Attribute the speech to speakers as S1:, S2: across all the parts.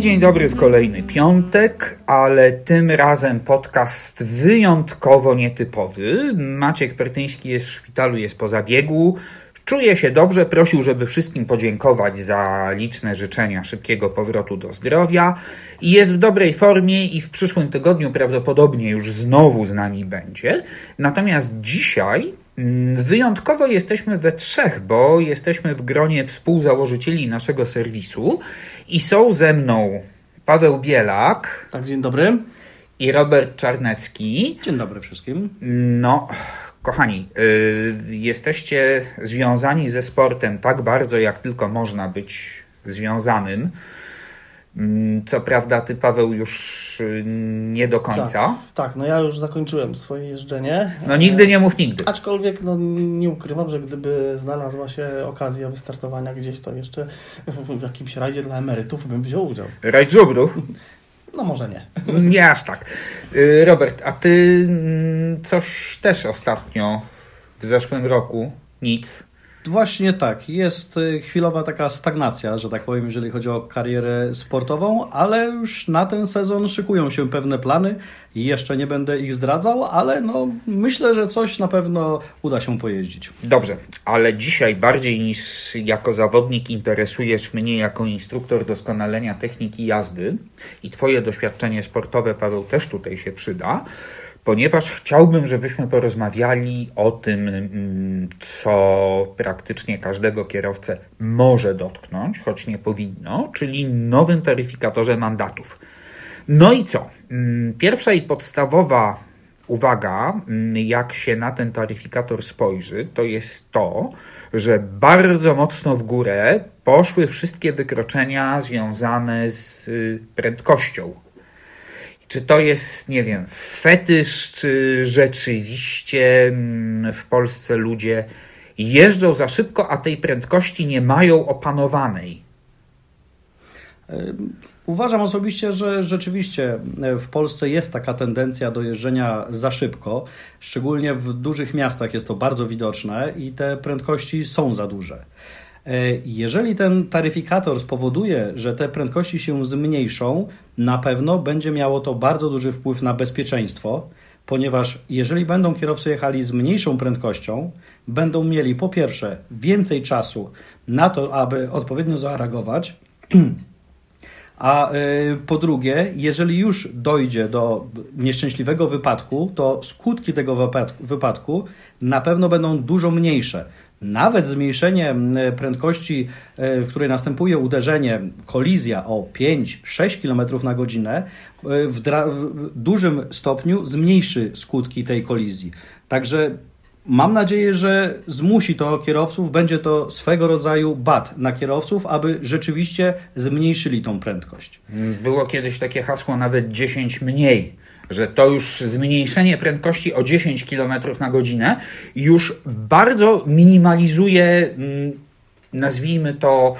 S1: Dzień dobry w kolejny piątek, ale tym razem podcast wyjątkowo nietypowy. Maciek Pertyński jest w szpitalu, jest po zabiegu. Czuje się dobrze, prosił, żeby wszystkim podziękować za liczne życzenia szybkiego powrotu do zdrowia i jest w dobrej formie i w przyszłym tygodniu prawdopodobnie już znowu z nami będzie. Natomiast dzisiaj wyjątkowo jesteśmy we trzech, bo jesteśmy w gronie współzałożycieli naszego serwisu i są ze mną Paweł Bielak
S2: Tak, dzień dobry.
S1: i Robert Czarnecki.
S2: Dzień dobry wszystkim.
S1: No, kochani, y, jesteście związani ze sportem tak bardzo, jak tylko można być związanym. Mm, Co prawda, ty, Paweł, już y, nie do końca.
S2: Tak, tak, no ja już zakończyłem swoje jeżdżenie.
S1: No, nigdy nie mów nigdy.
S2: Aczkolwiek no, nie ukrywam, że gdyby znalazła się okazja wystartowania gdzieś, to jeszcze w jakimś rajdzie dla emerytów bym wziął udział.
S1: Rajd żubrów?
S2: No może nie.
S1: Nie aż tak. Y, Robert, a ty mm, coś też ostatnio w zeszłym roku? Nic.
S2: Właśnie tak. Jest y, chwilowa taka stagnacja, że tak powiem, jeżeli chodzi o karierę sportową, ale już na ten sezon szykują się pewne plany. Jeszcze nie będę ich zdradzał, ale no, myślę, że coś na pewno uda się pojeździć.
S1: Dobrze, ale dzisiaj bardziej niż jako zawodnik interesujesz mnie jako instruktor doskonalenia techniki jazdy i Twoje doświadczenie sportowe, Paweł, też tutaj się przyda, ponieważ chciałbym, żebyśmy porozmawiali o tym, mm, co praktycznie każdego kierowcę może dotknąć, choć nie powinno, czyli nowym taryfikatorze mandatów. No i co? Mm, Pierwsza i podstawowa uwaga, mm, jak się na ten taryfikator spojrzy, to jest to, że bardzo mocno w górę poszły wszystkie wykroczenia związane z y, prędkością. Czy to jest, nie wiem, fetysz, czy rzeczywiście mm, w Polsce ludzie jeżdżą za szybko, a tej prędkości nie mają opanowanej?
S2: Uważam osobiście, że rzeczywiście e, w Polsce jest taka tendencja do jeżdżenia za szybko. Szczególnie w dużych miastach jest to bardzo widoczne i te prędkości są za duże. E, Jeżeli ten taryfikator spowoduje, że te prędkości się zmniejszą, na pewno będzie miało to bardzo duży wpływ na bezpieczeństwo, ponieważ jeżeli będą kierowcy jechali z mniejszą prędkością, będą mieli po pierwsze więcej czasu na to, aby odpowiednio zareagować, a y, po drugie, jeżeli już dojdzie do nieszczęśliwego wypadku, to skutki tego wypad- wypadku na pewno będą dużo mniejsze. Nawet zmniejszenie prędkości, y, w której następuje uderzenie, kolizja o 5-6 km na godzinę, y, w, w dużym stopniu zmniejszy skutki tej kolizji. Także Mam nadzieję, że zmusi to kierowców, będzie to swego rodzaju bat na kierowców, aby rzeczywiście zmniejszyli tą prędkość.
S1: Było kiedyś takie hasło nawet 10 mniej, że to już zmniejszenie prędkości o 10 km na godzinę już bardzo minimalizuje, mm, nazwijmy to,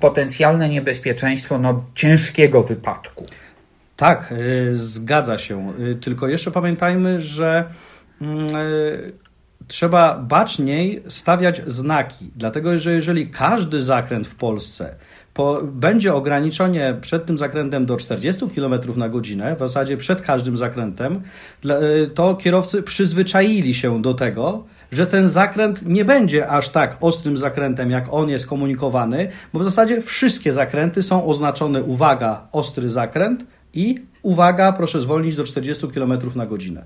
S1: potencjalne niebezpieczeństwo no, ciężkiego wypadku.
S2: Tak, y, zgadza się. Y, Tylko jeszcze pamiętajmy, że mm, y, trzeba baczniej stawiać znaki, dlatego że jeżeli każdy zakręt w Polsce po, będzie ograniczenie przed tym zakrętem do 40 km na godzinę, w zasadzie przed każdym zakrętem, y, to kierowcy przyzwyczaili się do tego, że ten zakręt nie będzie aż tak ostrym zakrętem, jak on jest komunikowany, bo w zasadzie wszystkie zakręty są oznaczone uwaga, ostry zakręt i uwaga, proszę zwolnić do 40 km na godzinę.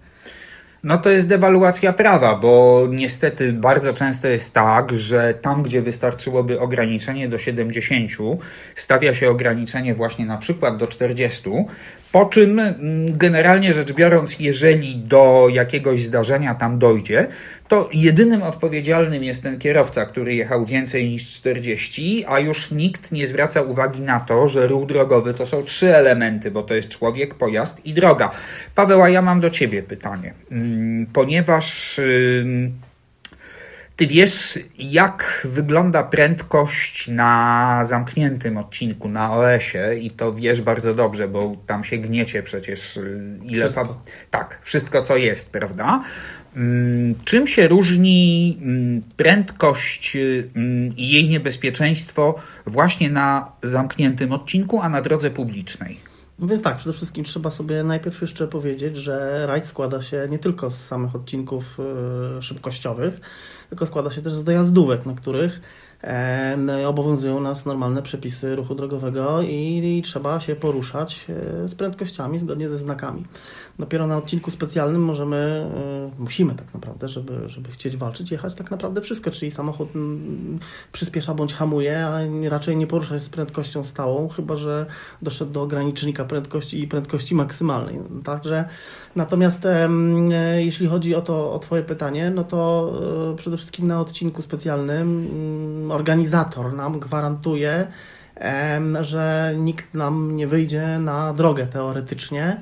S1: No to jest dewaluacja prawa, bo niestety bardzo często jest tak, że tam, gdzie wystarczyłoby ograniczenie do 70, stawia się ograniczenie właśnie na przykład do 40, po czym mm, generalnie rzecz biorąc, jeżeli do jakiegoś zdarzenia tam dojdzie, to jedynym odpowiedzialnym jest ten kierowca, który jechał więcej niż 40, a już nikt nie zwraca uwagi na to, że ruch drogowy to są trzy elementy, bo to jest człowiek, pojazd i droga. Paweł, a ja mam do Ciebie pytanie, Mm, ponieważ ym, Ty wiesz, jak wygląda prędkość na zamkniętym odcinku, na OS-ie i to wiesz bardzo dobrze, bo tam się gniecie przecież y, ile...
S2: Wszystko.
S1: Tak, wszystko co jest, prawda? Mm, Czym się różni mm, prędkość y, mm, i jej niebezpieczeństwo właśnie na zamkniętym odcinku, a na drodze publicznej?
S3: No więc tak, przede wszystkim trzeba sobie najpierw jeszcze powiedzieć, że rajd składa się nie tylko z samych odcinków e, szybkościowych, tylko składa się też z dojazdówek, na których obowiązują nas normalne przepisy ruchu drogowego i, i trzeba się poruszać e, z prędkościami zgodnie ze znakami. Dopiero na odcinku specjalnym możemy, e, musimy tak naprawdę, żeby, żeby chcieć walczyć, jechać tak naprawdę wszystko, czyli samochód przyspiesza bądź hamuje, nie- raczej nie porusza się z prędkością stałą, chyba że doszedł do ogranicznika prędkości i prędkości maksymalnej. Także natomiast e, jeśli chodzi o to o Twoje pytanie, no to e, przede wszystkim na odcinku specjalnym organizator nam gwarantuje, że nikt nam nie wyjdzie na drogę teoretycznie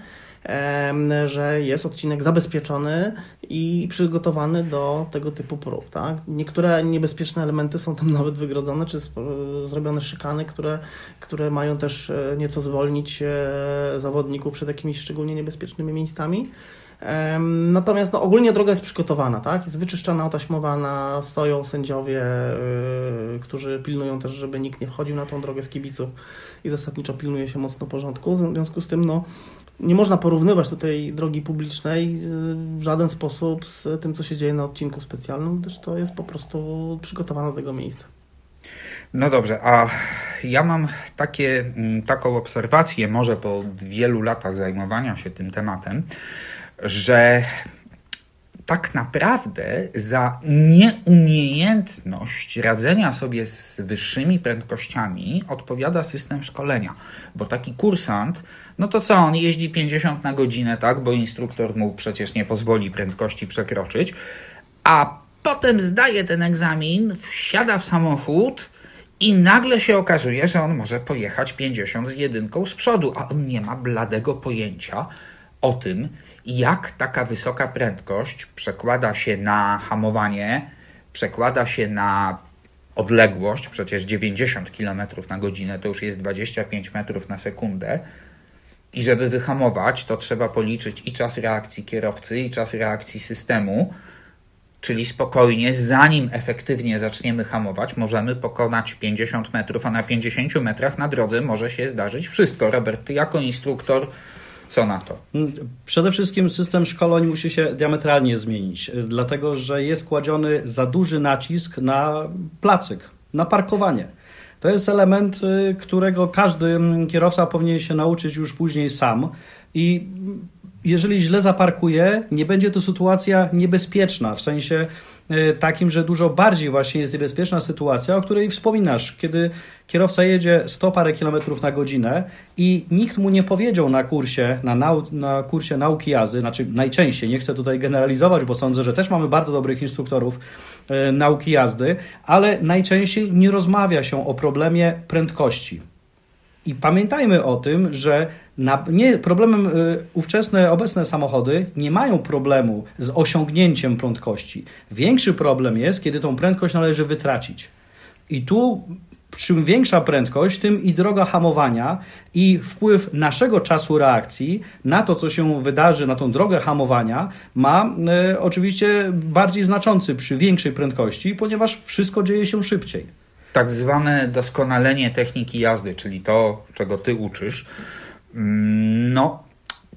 S3: że jest odcinek zabezpieczony i przygotowany do tego typu prób. Tak? Niektóre niebezpieczne elementy są tam nawet wygrodzone, czy zrobione szykany, które, które mają też e, nieco zwolnić e, zawodników przed jakimiś szczególnie niebezpiecznymi miejscami. Natomiast no, ogólnie droga jest przygotowana, tak? Jest wyczyszczona, otaśmowana, stoją sędziowie, yy, którzy pilnują też, żeby nikt nie wchodził na tą drogę z kibiców i zasadniczo pilnuje się mocno porządku. W związku z tym, no, nie można porównywać tutaj drogi publicznej yy, w żaden sposób z tym, co się dzieje na odcinku specjalnym, gdyż to jest po prostu przygotowane do tego miejsca.
S1: No dobrze, a ja mam takie, mm, taką obserwację, może po wielu latach zajmowania się tym tematem, że tak naprawdę za nieumiejętność radzenia sobie z wyższymi prędkościami odpowiada system szkolenia. Bo taki kursant, no to co, on jeździ 50 na godzinę, tak, bo instruktor mu przecież nie pozwoli prędkości przekroczyć, a potem zdaje ten egzamin, wsiada w samochód i nagle się okazuje, że on może pojechać 50 z jedynką z przodu, a on nie ma bladego pojęcia o tym, jak taka wysoka prędkość przekłada się na hamowanie, przekłada się na odległość, przecież 90 km na godzinę to już jest 25 metrów na sekundę. I żeby wyhamować, to trzeba policzyć i czas reakcji kierowcy, i czas reakcji systemu. Czyli spokojnie, zanim efektywnie zaczniemy hamować, możemy pokonać 50 metrów, a na 50 metrach na drodze może się zdarzyć wszystko. Robert, ty jako instruktor, co na to?
S2: Przede wszystkim system szkoleń musi się diametralnie zmienić, dlatego że jest kładziony za duży nacisk na placyk, na parkowanie. To jest element, y, którego każdy mm, kierowca powinien się nauczyć już później sam i jeżeli źle zaparkuje, nie będzie to sytuacja niebezpieczna, w sensie y, takim, że dużo bardziej właśnie jest niebezpieczna sytuacja, o której wspominasz, kiedy kierowca jedzie 100 parę kilometrów na godzinę i nikt mu nie powiedział na kursie, na, nau- na kursie nauki jazdy, znaczy najczęściej, nie chcę tutaj generalizować, bo sądzę, że też mamy bardzo dobrych instruktorów e, nauki jazdy, ale najczęściej nie rozmawia się o problemie prędkości. I pamiętajmy o tym, że na, nie, problemem y, ówczesne, obecne samochody nie mają problemu z osiągnięciem prędkości. Większy problem jest, kiedy tą prędkość należy wytracić. I tu czym większa prędkość, tym i droga hamowania i wpływ naszego czasu reakcji na to, co się wydarzy, na tą drogę hamowania, ma e, oczywiście bardziej znaczący przy większej prędkości, ponieważ wszystko dzieje się szybciej.
S1: Tak zwane doskonalenie techniki jazdy, czyli to, czego ty uczysz, no,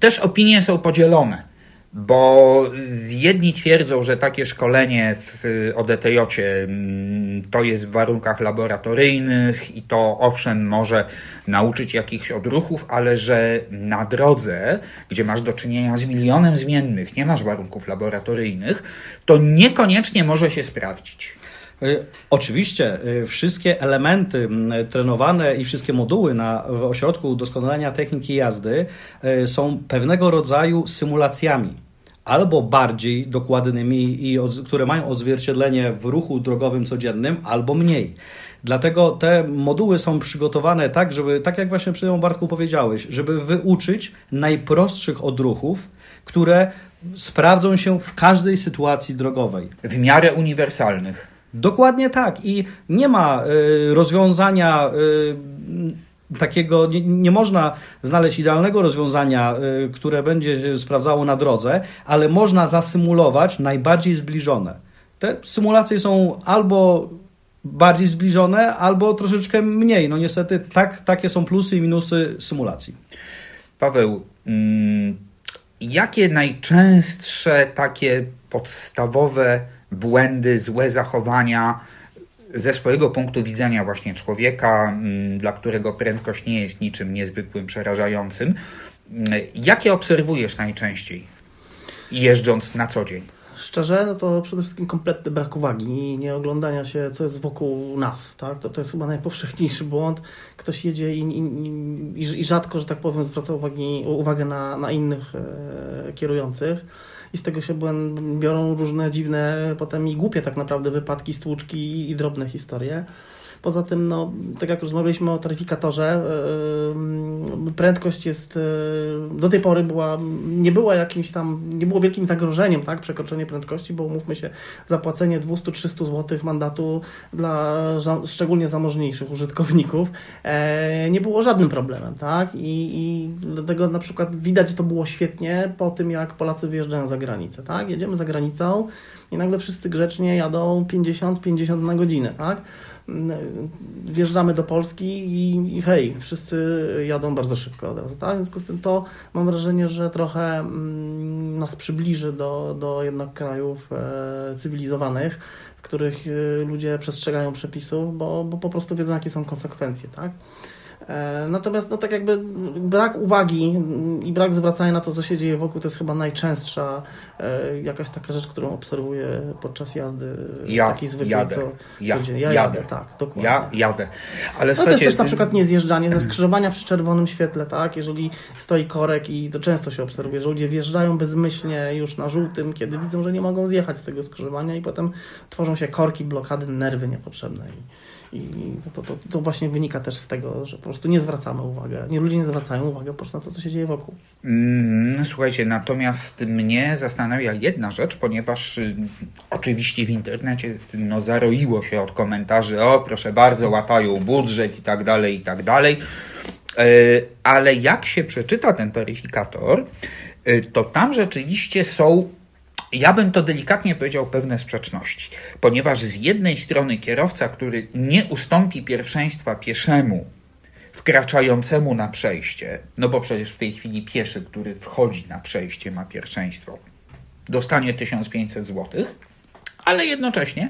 S1: też opinie są podzielone. Bo jedni twierdzą, że takie szkolenie w ODTJ mm, to jest w warunkach laboratoryjnych i to owszem może nauczyć jakichś odruchów, ale że na drodze, gdzie masz do czynienia z milionem zmiennych, nie masz warunków laboratoryjnych, to niekoniecznie może się sprawdzić.
S2: Y, Oczywiście y, wszystkie elementy trenowane i wszystkie moduły na, w ośrodku doskonalenia techniki jazdy y, są pewnego rodzaju symulacjami. Albo bardziej dokładnymi, i które mają odzwierciedlenie w ruchu drogowym codziennym, albo mniej. Dlatego te moduły są przygotowane tak, żeby, tak jak właśnie przed Bartku powiedziałeś, żeby wyuczyć najprostszych odruchów, które sprawdzą się w każdej sytuacji drogowej.
S1: W miarę uniwersalnych.
S2: Dokładnie tak. I nie ma y, rozwiązania y, takiego, nie, nie, można znaleźć idealnego rozwiązania, y, które będzie się sprawdzało na drodze, ale można zasymulować najbardziej zbliżone. Te symulacje są albo bardziej zbliżone, albo troszeczkę mniej. No niestety tak, takie są plusy i minusy symulacji.
S1: Paweł, mm, jakie najczęstsze takie podstawowe błędy, złe zachowania ze swojego punktu widzenia właśnie człowieka, mm, dla którego prędkość nie jest niczym niezwykłym, przerażającym, mm, jakie obserwujesz najczęściej jeżdżąc na co dzień?
S3: Szczerze, no to przede wszystkim kompletny brak uwagi i nie oglądania się, co jest wokół nas. Tak? To, to jest chyba najpowszechniejszy błąd. Ktoś jedzie i, i, i rzadko, że tak powiem, zwraca uwagi, uwagę na, na innych e, kierujących i z tego się biorą różne dziwne, potem i głupie tak naprawdę wypadki, stłuczki i drobne historie. Poza tym, no, tak jak rozmawialiśmy o taryfikatorze, yy, prędkość jest yy, do tej pory była, nie była jakimś tam, nie było wielkim zagrożeniem, tak, przekroczenie prędkości, bo umówmy się, zapłacenie 200-300 zł mandatu dla szczególnie zamożniejszych użytkowników e, nie było żadnym problemem, tak, I, i dlatego na przykład widać, że to było świetnie po tym, jak Polacy wyjeżdżają za granicę, tak, jedziemy za granicą i nagle wszyscy grzecznie jadą 50-50 na godzinę, tak, wjeżdżamy do Polski i, i hej, wszyscy jadą bardzo szybko od razu. Tak? W związku z tym to mam wrażenie, że trochę mm, nas przybliży do, do jednak krajów e, cywilizowanych, w których e, ludzie przestrzegają przepisów, bo, bo po prostu wiedzą, jakie są konsekwencje. Tak? E, natomiast no tak jakby brak uwagi i brak zwracania na to, co się dzieje wokół, to jest chyba najczęstsza e, jakaś taka rzecz, którą obserwuję podczas jazdy
S1: ja takiej zwykłej. Jadę. Co,
S3: ja, ja jadę. jadę. tak, dokładnie.
S1: Ja jadę.
S3: Ale no to jest też na przykład niezjeżdżanie ze skrzyżowania przy czerwonym świetle, tak? Jeżeli stoi korek i to często się obserwuje, że ludzie wjeżdżają bezmyślnie już na żółtym, kiedy widzą, że nie mogą zjechać z tego skrzyżowania i potem tworzą się korki, blokady, nerwy niepotrzebne. I i to, to, to, właśnie wynika też z tego, że po prostu nie zwracamy uwagi, nie, ludzie nie zwracają uwagi po prostu na to, co się dzieje wokół.
S1: Mm, słuchajcie, natomiast mnie zastanawia jedna rzecz, ponieważ y, oczywiście w internecie no, zaroiło się od komentarzy, o proszę bardzo, łatają budżet i tak dalej, i tak dalej. Y, ale jak się przeczyta ten taryfikator, y, to tam rzeczywiście są ja bym to delikatnie powiedział pewne sprzeczności, ponieważ z jednej strony kierowca, który nie ustąpi pierwszeństwa pieszemu wkraczającemu na przejście, no bo przecież w tej chwili pieszy, który wchodzi na przejście, ma pierwszeństwo, dostanie 1500 zł, ale jednocześnie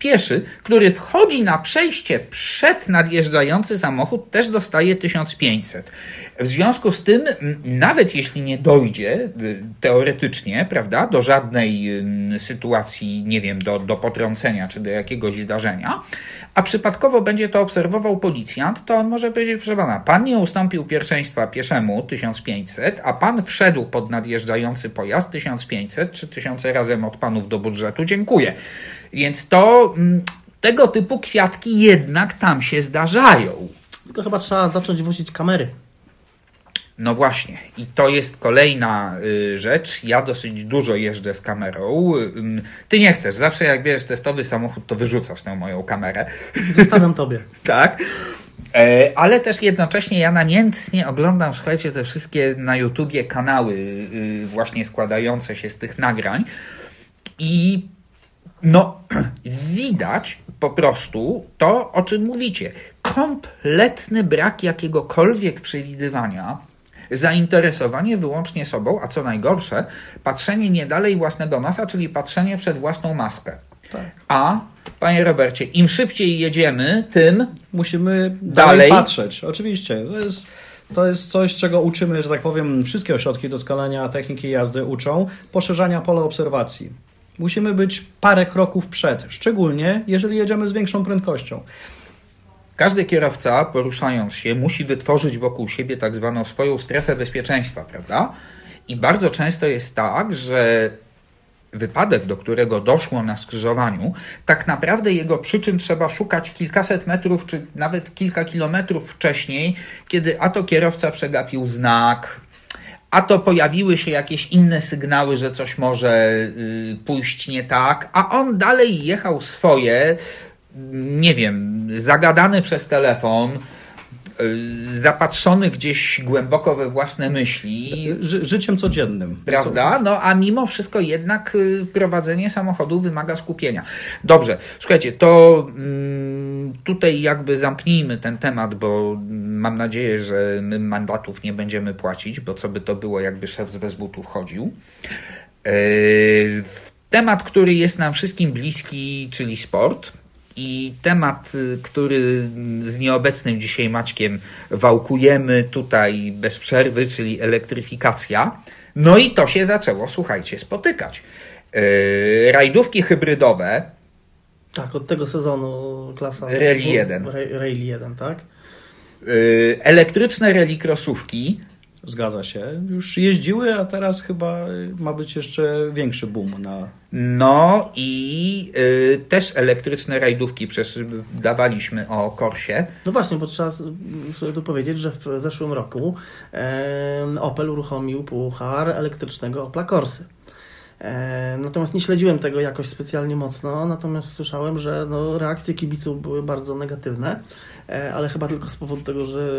S1: pieszy, który wchodzi na przejście przed nadjeżdżający samochód, też dostaje 1500. W związku z tym, nawet jeśli nie dojdzie y, teoretycznie, prawda, do żadnej sytuacji, nie wiem, do, do potrącenia czy do jakiegoś zdarzenia, a przypadkowo będzie to obserwował policjant, to on może powiedzieć, proszę pana, pan nie ustąpił pierwszeństwa pieszemu 1500, a pan wszedł pod nadjeżdżający pojazd 1500, 3000 razem od panów do budżetu, dziękuję. Więc to mm, tego typu kwiatki jednak tam się zdarzają.
S3: Tylko chyba trzeba zacząć wozić kamery.
S1: No właśnie, i to jest kolejna y, rzecz. Ja dosyć dużo jeżdżę z kamerą. Ty nie chcesz, zawsze jak bierzesz testowy samochód, to wyrzucasz tę moją kamerę.
S3: Zostawiam tobie.
S1: tak. E, ale też jednocześnie ja namiętnie oglądam, słuchajcie, te wszystkie na YouTubie kanały, y, właśnie składające się z tych nagrań. I no, widać po prostu to, o czym mówicie. Kompletny brak jakiegokolwiek przewidywania, zainteresowanie wyłącznie sobą, a co najgorsze, patrzenie nie dalej własnego nosa, czyli patrzenie przed własną maskę. Tak. A, panie Robercie, im szybciej jedziemy, tym
S2: musimy dalej, dalej patrzeć. Oczywiście. To jest, to jest coś, czego uczymy, że tak powiem, wszystkie ośrodki doskonalenia techniki jazdy uczą, poszerzania pola obserwacji. Musimy być parę kroków przed, szczególnie jeżeli jedziemy z większą prędkością.
S1: Każdy kierowca, poruszając się, musi wytworzyć wokół siebie tak zwaną swoją strefę bezpieczeństwa, prawda? I bardzo często jest tak, że wypadek, do którego doszło na skrzyżowaniu, tak naprawdę jego przyczyn trzeba szukać kilkaset metrów, czy nawet kilka kilometrów wcześniej, kiedy a to kierowca przegapił znak, a to pojawiły się jakieś inne sygnały, że coś może y, pójść nie tak, a on dalej jechał swoje, nie wiem, zagadany przez telefon, zapatrzony gdzieś głęboko we własne myśli.
S2: Ży życiem codziennym.
S1: Prawda? No a mimo wszystko jednak y, prowadzenie samochodu wymaga skupienia. Dobrze, słuchajcie, to mm, tutaj jakby zamknijmy ten temat, bo mam nadzieję, że my mandatów nie będziemy płacić, bo co by to było, jakby szef z bez butów chodził. Yy, temat, który jest nam wszystkim bliski, czyli sport. I temat, y, który z nieobecnym dzisiaj Maćkiem wałkujemy tutaj bez przerwy, czyli elektryfikacja. No i to się zaczęło, słuchajcie, spotykać. Yy, rajdówki hybrydowe.
S3: Tak, od tego sezonu klasa
S1: Rally 1.
S3: Rally 1, tak?
S1: Yy, elektryczne rallycrossówki.
S2: Zgadza się. Już jeździły, a teraz chyba ma być jeszcze większy boom na.
S1: No i y, też elektryczne rajdówki, przecież dawaliśmy o Korsie.
S3: No właśnie, bo trzeba sobie tu powiedzieć, że w zeszłym roku e, Opel uruchomił puchar elektrycznego Opla Corsy. E, natomiast nie śledziłem tego jakoś specjalnie mocno, natomiast słyszałem, że no, reakcje kibiców były bardzo negatywne. E, ale chyba tylko z powodu tego, że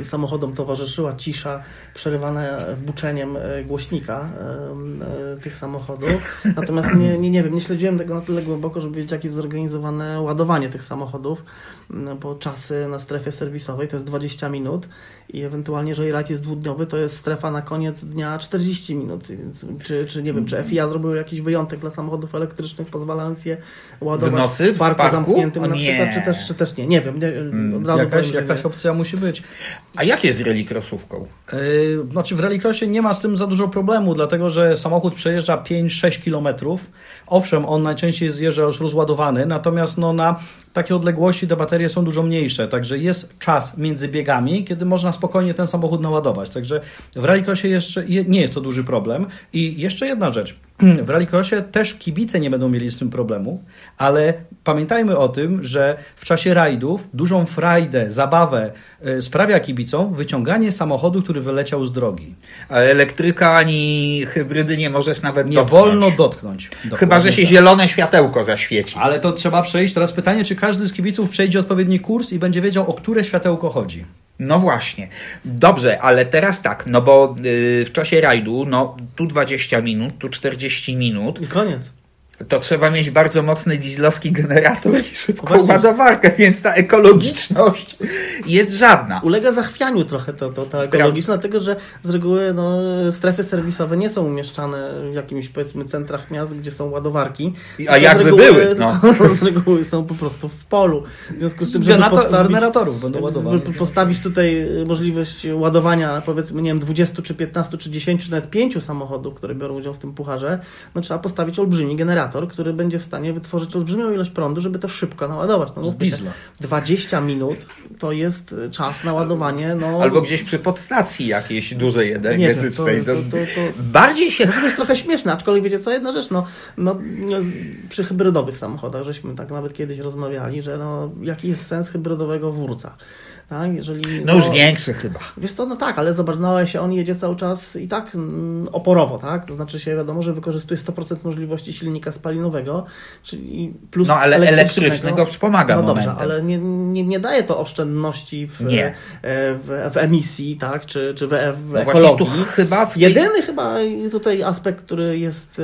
S3: e, samochodom towarzyszyła cisza przerywana buczeniem głośnika tych samochodów. Natomiast nie, nie, nie wiem, nie śledziłem tego na tyle głęboko, żeby wiedzieć, jak jest zorganizowane ładowanie tych samochodów, bo czasy na strefie serwisowej to jest 20 minut i ewentualnie, jeżeli rajd jest dwudniowy, to jest strefa na koniec dnia 40 minut. Więc czy, czy nie wiem, czy FIA zrobił jakiś wyjątek dla samochodów elektrycznych, pozwalając je ładować
S1: w, nocy,
S3: w parku,
S1: w parku?
S3: zamkniętym
S1: o,
S3: na
S1: nie.
S3: przykład, czy też, czy też nie. Nie wiem. Nie,
S2: hmm. jakaś, powiem, jakaś opcja musi być.
S1: A jak jest z rallycrossówką?
S2: Yy, znaczy w rallycrossie nie ma z tym za dużo problemu, dlatego że samochód przejeżdża 5-6 kilometrów. Owszem, on najczęściej zjeżdża już rozładowany, natomiast no, na takie odległości te baterie są dużo mniejsze, także jest czas między biegami, kiedy można spokojnie ten samochód naładować. Także w rallycrossie jeszcze nie jest to duży problem. I jeszcze jedna rzecz. W rallycrossie też kibice nie będą mieli z tym problemu, ale pamiętajmy o tym, że w czasie rajdów dużą frajdę, zabawę y, sprawia kibicom wyciąganie samochodu, który wyleciał z drogi.
S1: A elektryka ani hybrydy nie możesz nawet
S2: nie
S1: dotknąć.
S2: Nie wolno dotknąć.
S1: Chyba, że się tak. zielone światełko zaświeci.
S2: Ale to trzeba przejść. Teraz pytanie, czy każdy z kibiców przejdzie odpowiedni kurs i będzie wiedział, o które światełko chodzi.
S1: No właśnie. Dobrze, ale teraz tak, no bo yy, w czasie rajdu, no tu 20 minut, tu 40 minut.
S3: I koniec
S1: to trzeba mieć bardzo mocny dieslowski generator i szybką Właśnie. ładowarkę, więc ta ekologiczność jest żadna.
S3: Ulega zachwianiu trochę to, to, ta ekologiczna, dlatego że z reguły no, strefy serwisowe nie są umieszczane w jakimś powiedzmy centrach miast, gdzie są ładowarki.
S1: A jakby reguły, były? No.
S3: Z reguły są po prostu w polu.
S2: W związku z tym, żeby postawić, generatorów będą ładowane.
S3: postawić tutaj możliwość ładowania powiedzmy, nie wiem, 20 czy 15 czy 10 czy nawet 5 samochodów, które biorą udział w tym pucharze, no trzeba postawić olbrzymi generator generator, który będzie w stanie wytworzyć olbrzymią ilość prądu, żeby to szybko naładować. No,
S2: Z diesla.
S3: 20 minut to jest czas na ładowanie. No...
S1: Albo gdzieś przy podstacji jakiejś dużej energetycznej.
S3: To, to, to,
S1: Bardziej się...
S3: Może być trochę śmieszne, aczkolwiek wiecie co, jedna rzecz, no, no, przy hybrydowych samochodach, żeśmy tak nawet kiedyś rozmawiali, że no, jaki jest sens hybrydowego wórca. Tak? Jeżeli,
S1: no, już większy chyba.
S3: Wiesz co, no tak, ale zobacz, no się on jedzie cały czas i tak mm, oporowo, tak? To znaczy się wiadomo, że wykorzystuje 100% możliwości silnika spalinowego, czyli plus
S1: No ale elektrycznego wspomaga
S3: No
S1: momentem.
S3: dobrze, ale nie, nie, nie daje to oszczędności w, nie. E, w, w emisji, tak? Czy, czy w, w no ekologii.
S1: chyba w
S3: tej... Jedyny chyba tutaj aspekt, który jest e,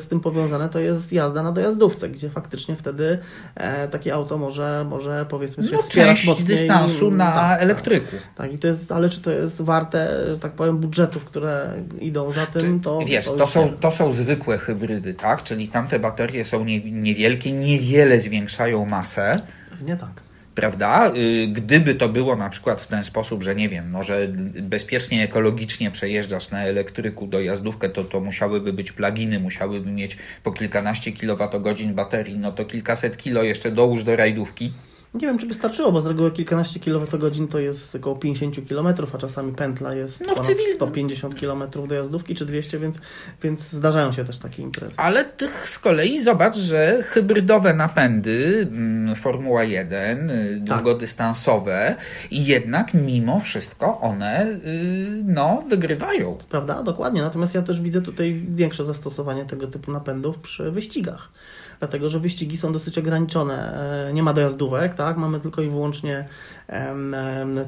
S3: z tym powiązany, to jest jazda na dojazdówce, gdzie faktycznie wtedy e, takie auto może, może powiedzmy się
S1: no,
S3: wspierać
S1: mocniej. dystansu na na tak, elektryku.
S3: Tak, tak, i to jest, ale czy to jest warte, że tak powiem, budżetów, które idą za tym, to.
S1: Wiesz, to, to są, to są zwykłe hybrydy, tak? Czyli tamte baterie są nie, niewielkie, niewiele zwiększają masę.
S3: Nie tak
S1: prawda? Y, gdyby to było na przykład w ten sposób, że nie wiem, może bezpiecznie, ekologicznie przejeżdżasz na elektryku dojazdówkę, to to musiałyby być pluginy, musiałyby mieć po kilkanaście kilowatogodzin baterii, no to kilkaset kilo jeszcze dołóż do rajdówki
S3: Nie wiem, czy by starczyło, bo z reguły kilkanaście kWh to jest około 50 km, a czasami pętla jest
S1: No,
S3: ponad
S1: cywil-
S3: 150 km dojazdówki czy 200, więc, więc zdarzają się też takie imprezy.
S1: Ale tych z kolei zobacz, że hybrydowe napędy, mm, Formuła 1, y,
S3: Tak.
S1: długodystansowe i jednak mimo wszystko one y, no, wygrywają.
S3: Prawda? Dokładnie. Natomiast ja też widzę tutaj większe zastosowanie tego typu napędów przy wyścigach. Dlatego, że wyścigi są dosyć ograniczone. E, Nie ma dojazdówek, tak? Mamy tylko i wyłącznie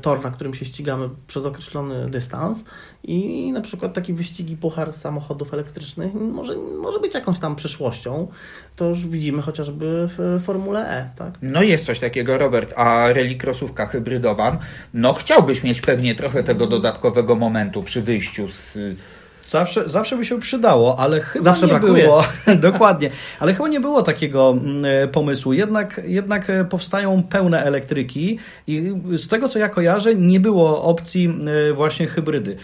S3: tor, na którym się ścigamy przez określony dystans. I na przykład takie wyścigi puchar samochodów elektrycznych może, może być jakąś tam przyszłością. To już widzimy chociażby w Formule E, tak?
S1: No jest coś takiego, Robert, a rallycrossówka hybrydowa, no chciałbyś mieć pewnie trochę tego dodatkowego momentu przy wyjściu z...
S2: Zawsze, zawsze by się przydało, ale chyba
S3: Zawsze
S2: nie
S3: brakuje.
S2: było. Dokładnie. Ale chyba nie było takiego mm, e, pomysłu. Jednak, jednak e, powstają pełne elektryki i z tego co ja kojarzę, nie było opcji e, właśnie hybrydy.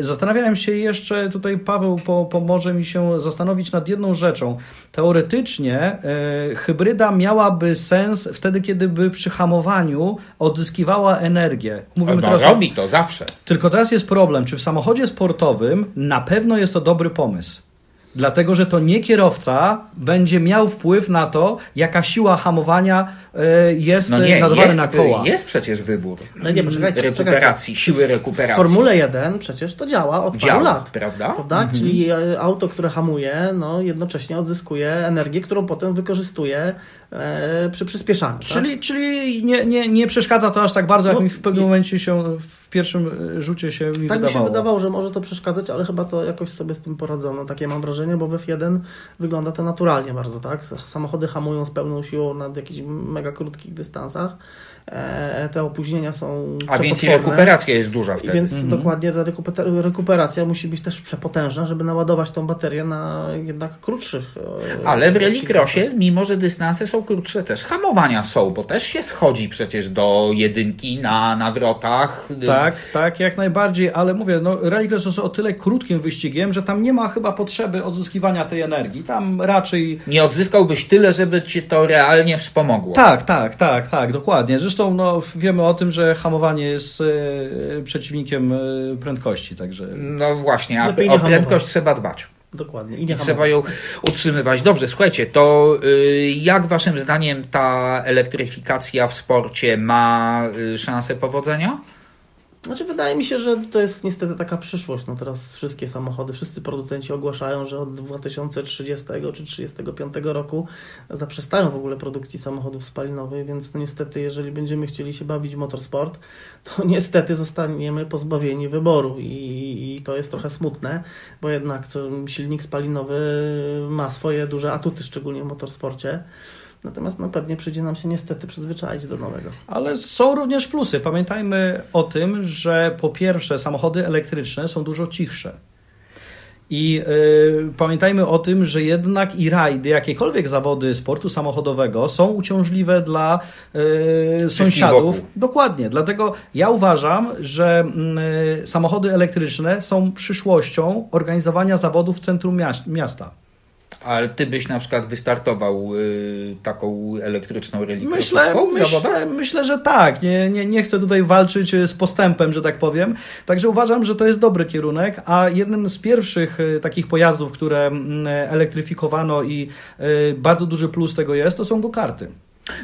S2: Zastanawiałem się jeszcze, tutaj Paweł po, pomoże mi się zastanowić nad jedną rzeczą. Teoretycznie hybryda miałaby sens wtedy, kiedy by przy hamowaniu odzyskiwała energię. Mówimy
S1: No,
S2: teraz
S1: robi to zawsze.
S2: tylko teraz jest problem, czy w samochodzie sportowym na pewno jest to dobry pomysł. Dlatego, że to nie kierowca będzie miał wpływ na to, jaka siła hamowania e, jest
S1: No
S2: e,
S1: nie,
S2: nadawana
S1: jest,
S2: na koła.
S1: jest przecież wybór
S3: No nie, poczekajcie,
S1: rekuperacji, siły
S3: W
S1: rekuperacji.
S3: Formule 1 przecież to działa od
S1: Działa,
S3: paru lat.
S1: prawda?
S3: Prawda? Czyli e, auto, które hamuje, no jednocześnie odzyskuje energię, którą potem wykorzystuje e, przy przyspieszaniu. tak?
S2: Czyli, czyli nie, nie, nie przeszkadza to aż tak bardzo, jak
S3: No
S2: mi w pewnym
S3: i-
S2: momencie się, w pierwszym e, rzucie się mi
S3: Tak mi
S2: wydawało.
S3: się wydawało, że może to przeszkadzać, ale chyba to jakoś sobie z tym poradzono. Takie mam wrażenie, bo w F1 wygląda to naturalnie bardzo, tak? Samochody hamują z pełną siłą na jakichś mega krótkich dystansach. E, te opóźnienia są
S1: A więc i rekuperacja jest duża
S3: I
S1: wtedy.
S3: więc dokładnie ta rekuper- rekuperacja musi być też przepotężna, żeby naładować tą baterię na jednak krótszych. e,
S1: Ale w rallycrossie, mimo że dystanse są krótsze, też hamowania są, bo też się schodzi przecież do jedynki na nawrotach.
S2: Tak, tak, jak najbardziej, ale mówię, no rallycross jest o tyle krótkim wyścigiem, że tam nie ma chyba potrzeby odzyskiwania tej energii. Tam raczej
S1: Nie odzyskałbyś tyle, żeby ci to realnie wspomogło.
S2: Tak, tak, tak, tak, dokładnie. Zresztą no, wiemy o tym, że hamowanie jest e, przeciwnikiem e, prędkości, także
S1: No właśnie, a o
S3: hamować.
S1: prędkość trzeba dbać.
S3: Dokładnie. I
S1: I
S3: nie
S1: trzeba ją utrzymywać. Dobrze, słuchajcie, to y, jak waszym zdaniem ta elektryfikacja w sporcie ma y, szansę powodzenia?
S3: Znaczy wydaje mi się, że to jest niestety taka przyszłość. No teraz wszystkie samochody, wszyscy producenci ogłaszają, że od 2030 czy 35 roku zaprzestają w ogóle produkcji samochodów spalinowych, więc no niestety jeżeli będziemy chcieli się bawić w motorsport, to niestety zostaniemy pozbawieni wyboru i, i to jest trochę smutne, bo jednak silnik spalinowy ma swoje duże atuty, szczególnie w motorsporcie. Natomiast no, pewnie przyjdzie nam się niestety przyzwyczaić do nowego.
S2: Ale są również plusy. Pamiętajmy o tym, że po pierwsze samochody elektryczne są dużo cichsze. I y, pamiętajmy o tym, że jednak i rajdy, jakiekolwiek zawody sportu samochodowego są uciążliwe dla y, sąsiadów.
S1: wokół.
S2: Dokładnie. Dlatego ja uważam, że mm, y, samochody elektryczne są przyszłością organizowania zawodów w centrum miast- miasta.
S1: Ale ty byś na przykład wystartował y, taką elektryczną
S2: Myślę,
S1: w zawodach?
S2: myślę, myślę, że tak. Nie, nie, nie chcę tutaj walczyć z postępem, że tak powiem. Także uważam, że to jest dobry kierunek, a jednym z pierwszych e, takich pojazdów, które mm, elektryfikowano i e, bardzo duży plus tego jest, to są go-karty.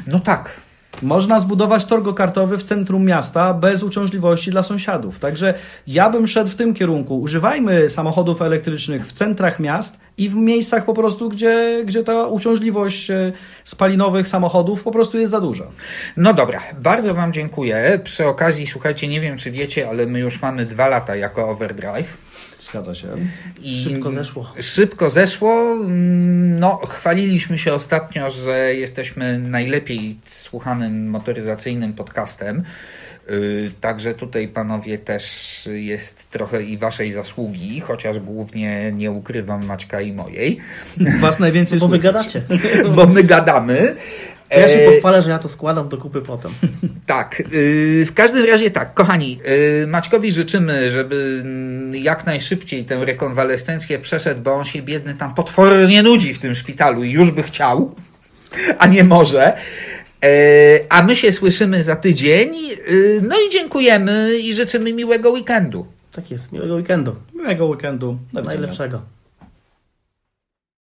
S1: No tak.
S2: Można zbudować tor go-kartowy w centrum miasta bez uciążliwości dla sąsiadów. Także ja bym szedł w tym kierunku. Używajmy samochodów elektrycznych w centrach miast i w miejscach po prostu, gdzie, gdzie ta uciążliwość e, spalinowych samochodów po prostu jest za duża.
S1: No dobra, bardzo Wam dziękuję. Przy okazji, słuchajcie, nie wiem czy wiecie, ale my już mamy dwa lata jako Overdrive.
S2: Zgadza się.
S1: I
S3: Szybko zeszło.
S1: Szybko zeszło. No, chwaliliśmy się ostatnio, że jesteśmy najlepiej słuchanym motoryzacyjnym podcastem. Yy, Także tutaj, panowie, też jest trochę i waszej zasługi, chociaż głównie nie ukrywam Maćka i mojej,
S2: Was najwięcej
S3: Bo wy
S2: słychać.
S3: gadacie.
S1: bo my gadamy.
S3: Ja się
S1: E,
S3: pochwalę, że ja to składam do kupy potem.
S1: Tak, yy, w każdym razie tak, kochani, yy, Maćkowi życzymy, żeby mm, jak najszybciej tę rekonwalescencję przeszedł, bo on się biedny tam potwornie nudzi w tym szpitalu i już by chciał, a nie może. A my się słyszymy za tydzień. No i dziękujemy i życzymy miłego weekendu.
S3: Tak jest, miłego weekendu.
S2: Miłego weekendu.
S3: Najlepszego.